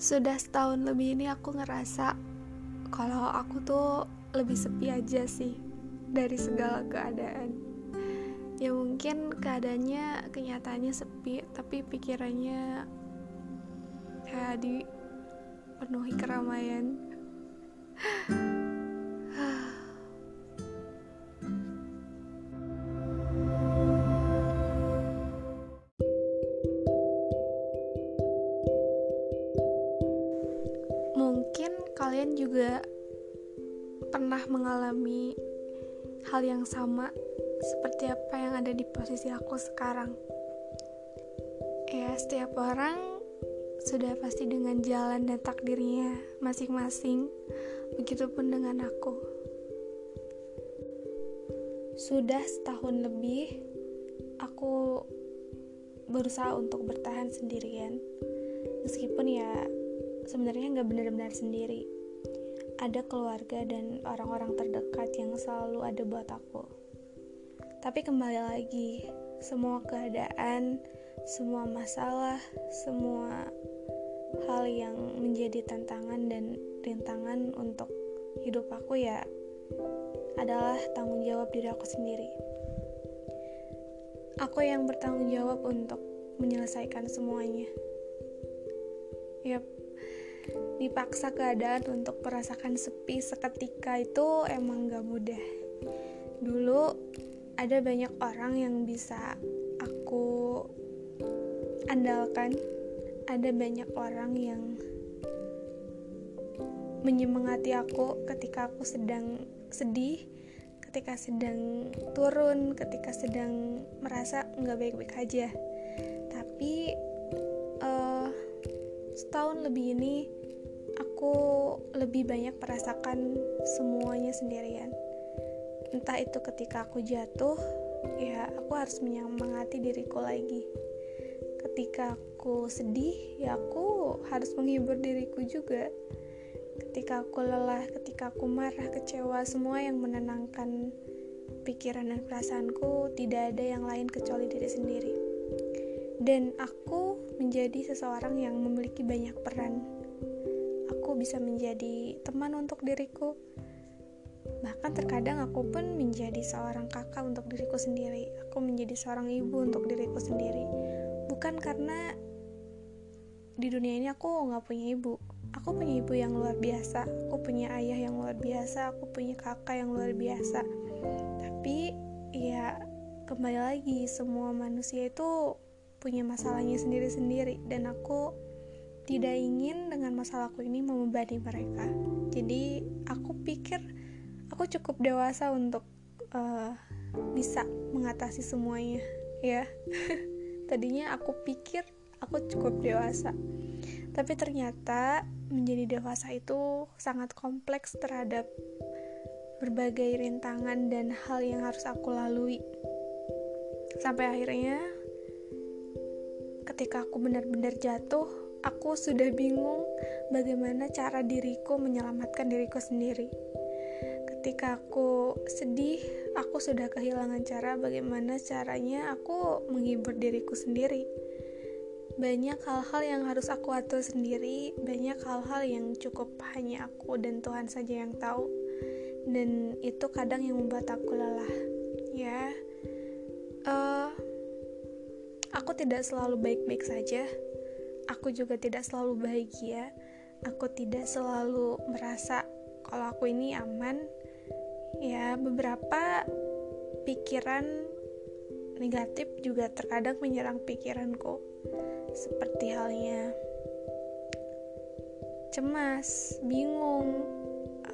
Sudah setahun lebih ini aku ngerasa kalau aku tuh lebih sepi aja sih dari segala keadaan. Ya mungkin keadaannya kenyataannya sepi, tapi pikirannya kayak dipenuhi keramaian. Kalian juga pernah mengalami hal yang sama seperti apa yang ada di posisi aku sekarang. Ya, setiap orang sudah pasti dengan jalan dan takdirnya masing-masing. Begitupun dengan aku. Sudah setahun lebih aku berusaha untuk bertahan sendirian. Meskipun ya sebenarnya nggak benar-benar sendiri. Ada keluarga dan orang-orang terdekat yang selalu ada buat aku. Tapi kembali lagi, semua keadaan, semua masalah, semua hal yang menjadi tantangan dan rintangan untuk hidup aku ya adalah tanggung jawab diri aku sendiri. Aku yang bertanggung jawab untuk menyelesaikan semuanya. Yap, dipaksa keadaan untuk merasakan sepi seketika itu emang gak mudah. Dulu ada banyak orang yang bisa aku andalkan, ada banyak orang yang menyemangati aku ketika aku sedang sedih, ketika sedang turun, ketika sedang merasa nggak baik-baik aja. Tapi uh, setahun lebih ini aku lebih banyak merasakan semuanya sendirian. Entah itu ketika aku jatuh, ya aku harus menyemangati diriku lagi. Ketika aku sedih, ya aku harus menghibur diriku juga. Ketika aku lelah, ketika aku marah, kecewa, semua yang menenangkan pikiran dan perasaanku tidak ada yang lain kecuali diri sendiri. Dan aku menjadi seseorang yang memiliki banyak peran. Bisa menjadi teman untuk diriku. Bahkan terkadang aku pun menjadi seorang kakak untuk diriku sendiri. Aku menjadi seorang ibu untuk diriku sendiri. Bukan karena di dunia ini aku nggak punya ibu. Aku punya ibu yang luar biasa. Aku punya ayah yang luar biasa. Aku punya kakak yang luar biasa. Tapi ya kembali lagi semua manusia itu punya masalahnya sendiri-sendiri dan aku tidak ingin dengan masalahku ini membebani mereka. Jadi aku pikir aku cukup dewasa untuk uh, bisa mengatasi semuanya, ya. Tadinya aku pikir aku cukup dewasa, tapi ternyata menjadi dewasa itu sangat kompleks terhadap berbagai rintangan dan hal yang harus aku lalui. Sampai akhirnya ketika aku benar-benar jatuh, aku sudah bingung bagaimana cara diriku menyelamatkan diriku sendiri. Ketika aku sedih, aku sudah kehilangan cara bagaimana caranya aku menghibur diriku sendiri. Banyak hal-hal yang harus aku atur sendiri, banyak hal-hal yang cukup hanya aku dan Tuhan saja yang tahu. Dan itu kadang yang membuat aku lelah. Ya, uh, Aku tidak selalu baik-baik saja. Aku juga tidak selalu bahagia. Aku tidak selalu merasa kalau aku ini aman. Ya, beberapa pikiran negatif juga terkadang menyerang pikiranku. Seperti halnya cemas, bingung,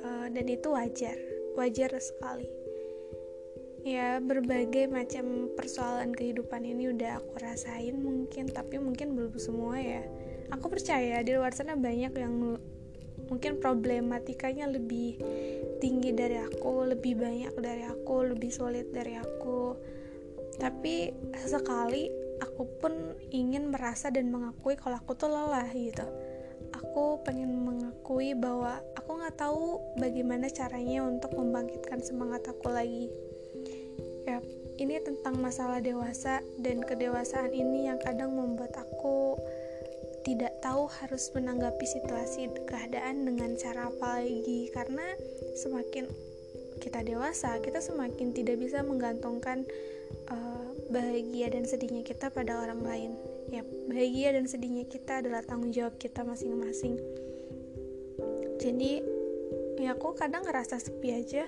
uh, dan itu wajar, wajar sekali ya berbagai macam persoalan kehidupan ini udah aku rasain mungkin tapi mungkin belum semua ya. Aku percaya di luar sana banyak yang mungkin problematikanya lebih tinggi dari aku lebih banyak dari aku lebih sulit dari aku. Tapi sesekali aku pun ingin merasa dan mengakui kalau aku tuh lelah gitu. Aku pengen mengakui bahwa aku nggak tahu bagaimana caranya untuk membangkitkan semangat aku lagi ya ini tentang masalah dewasa dan kedewasaan ini yang kadang membuat aku tidak tahu harus menanggapi situasi keadaan dengan cara apa lagi. Karena semakin kita dewasa kita semakin tidak bisa menggantungkan uh, bahagia dan sedihnya kita pada orang lain. Ya bahagia dan sedihnya kita adalah tanggung jawab kita masing-masing. Jadi ya aku kadang ngerasa sepi aja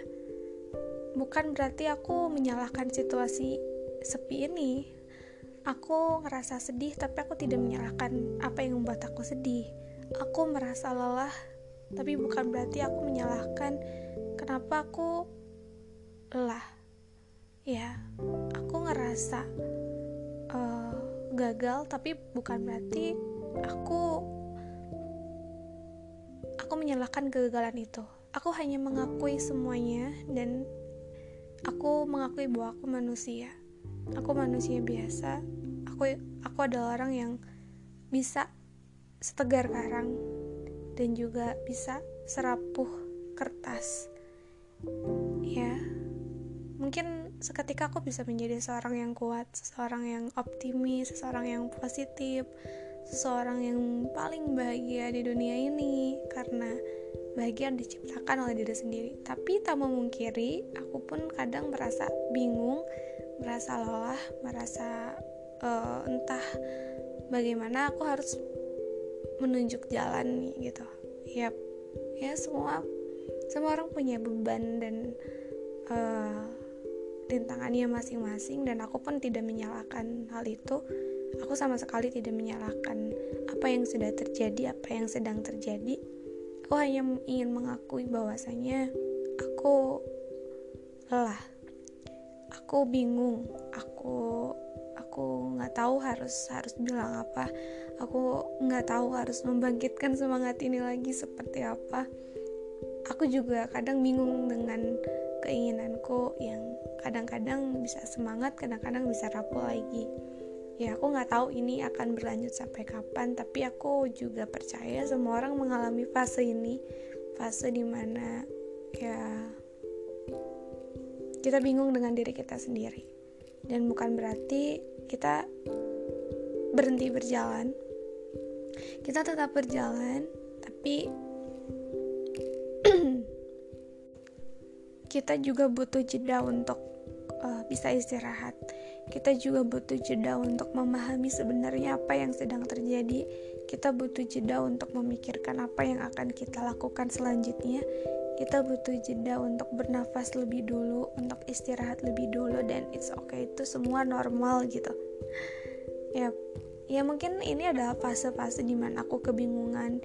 bukan berarti aku menyalahkan situasi sepi ini Aku ngerasa sedih, tapi aku tidak menyalahkan apa yang membuat aku sedih. Aku merasa lelah, tapi bukan berarti aku menyalahkan kenapa aku lelah. Ya, aku ngerasa uh, gagal, tapi bukan berarti aku aku menyalahkan kegagalan itu. Aku hanya mengakui semuanya dan aku mengakui bahwa aku manusia. Aku manusia biasa aku aku adalah orang yang bisa setegar karang dan juga bisa serapuh kertas ya mungkin seketika aku bisa menjadi seorang yang kuat seseorang yang optimis seseorang yang positif seseorang yang paling bahagia di dunia ini karena bahagia diciptakan oleh diri sendiri. Tapi tak memungkiri aku pun kadang merasa bingung merasa lelah merasa uh, entah bagaimana aku harus menunjuk jalan nih gitu. Ya ya semua semua orang punya beban dan uh, rintangannya masing-masing dan aku pun tidak menyalahkan hal itu. Aku sama sekali tidak menyalahkan apa yang sudah terjadi apa yang sedang terjadi aku hanya ingin mengakui bahwasanya aku lelah. Aku bingung. Aku aku nggak tahu harus harus bilang apa. Aku nggak tahu harus membangkitkan semangat ini lagi seperti apa. Aku juga kadang bingung dengan keinginanku yang kadang-kadang bisa semangat kadang-kadang bisa rapuh lagi ya aku nggak tahu ini akan berlanjut sampai kapan tapi aku juga percaya semua orang mengalami fase ini. Fase di mana ya kita bingung dengan diri kita sendiri. Dan bukan berarti kita berhenti berjalan. Kita tetap berjalan tapi kita juga butuh jeda untuk uh, bisa istirahat kita juga butuh jeda untuk memahami sebenarnya apa yang sedang terjadi. Kita butuh jeda untuk memikirkan apa yang akan kita lakukan selanjutnya. Kita butuh jeda untuk bernafas lebih dulu, untuk istirahat lebih dulu dan it's okay. Itu semua normal gitu. Ya, ya mungkin ini adalah fase-fase di mana aku kebingungan,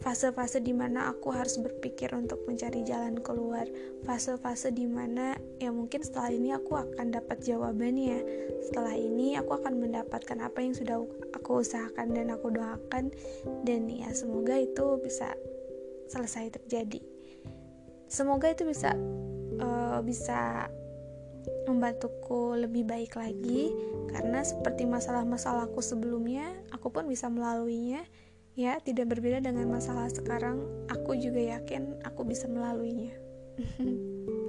fase-fase di mana aku harus berpikir untuk mencari jalan keluar, fase-fase di mana ya mungkin setelah ini aku akan dapat jawabannya. Setelah ini aku akan mendapatkan apa yang sudah aku usahakan dan aku doakan. Dan ya semoga itu bisa selesai terjadi. Semoga itu bisa uh, bisa membantuku lebih baik lagi. Karena seperti masalah-masalahku sebelumnya aku pun bisa melaluinya ya tidak berbeda dengan masalah sekarang. Aku juga yakin aku bisa melaluinya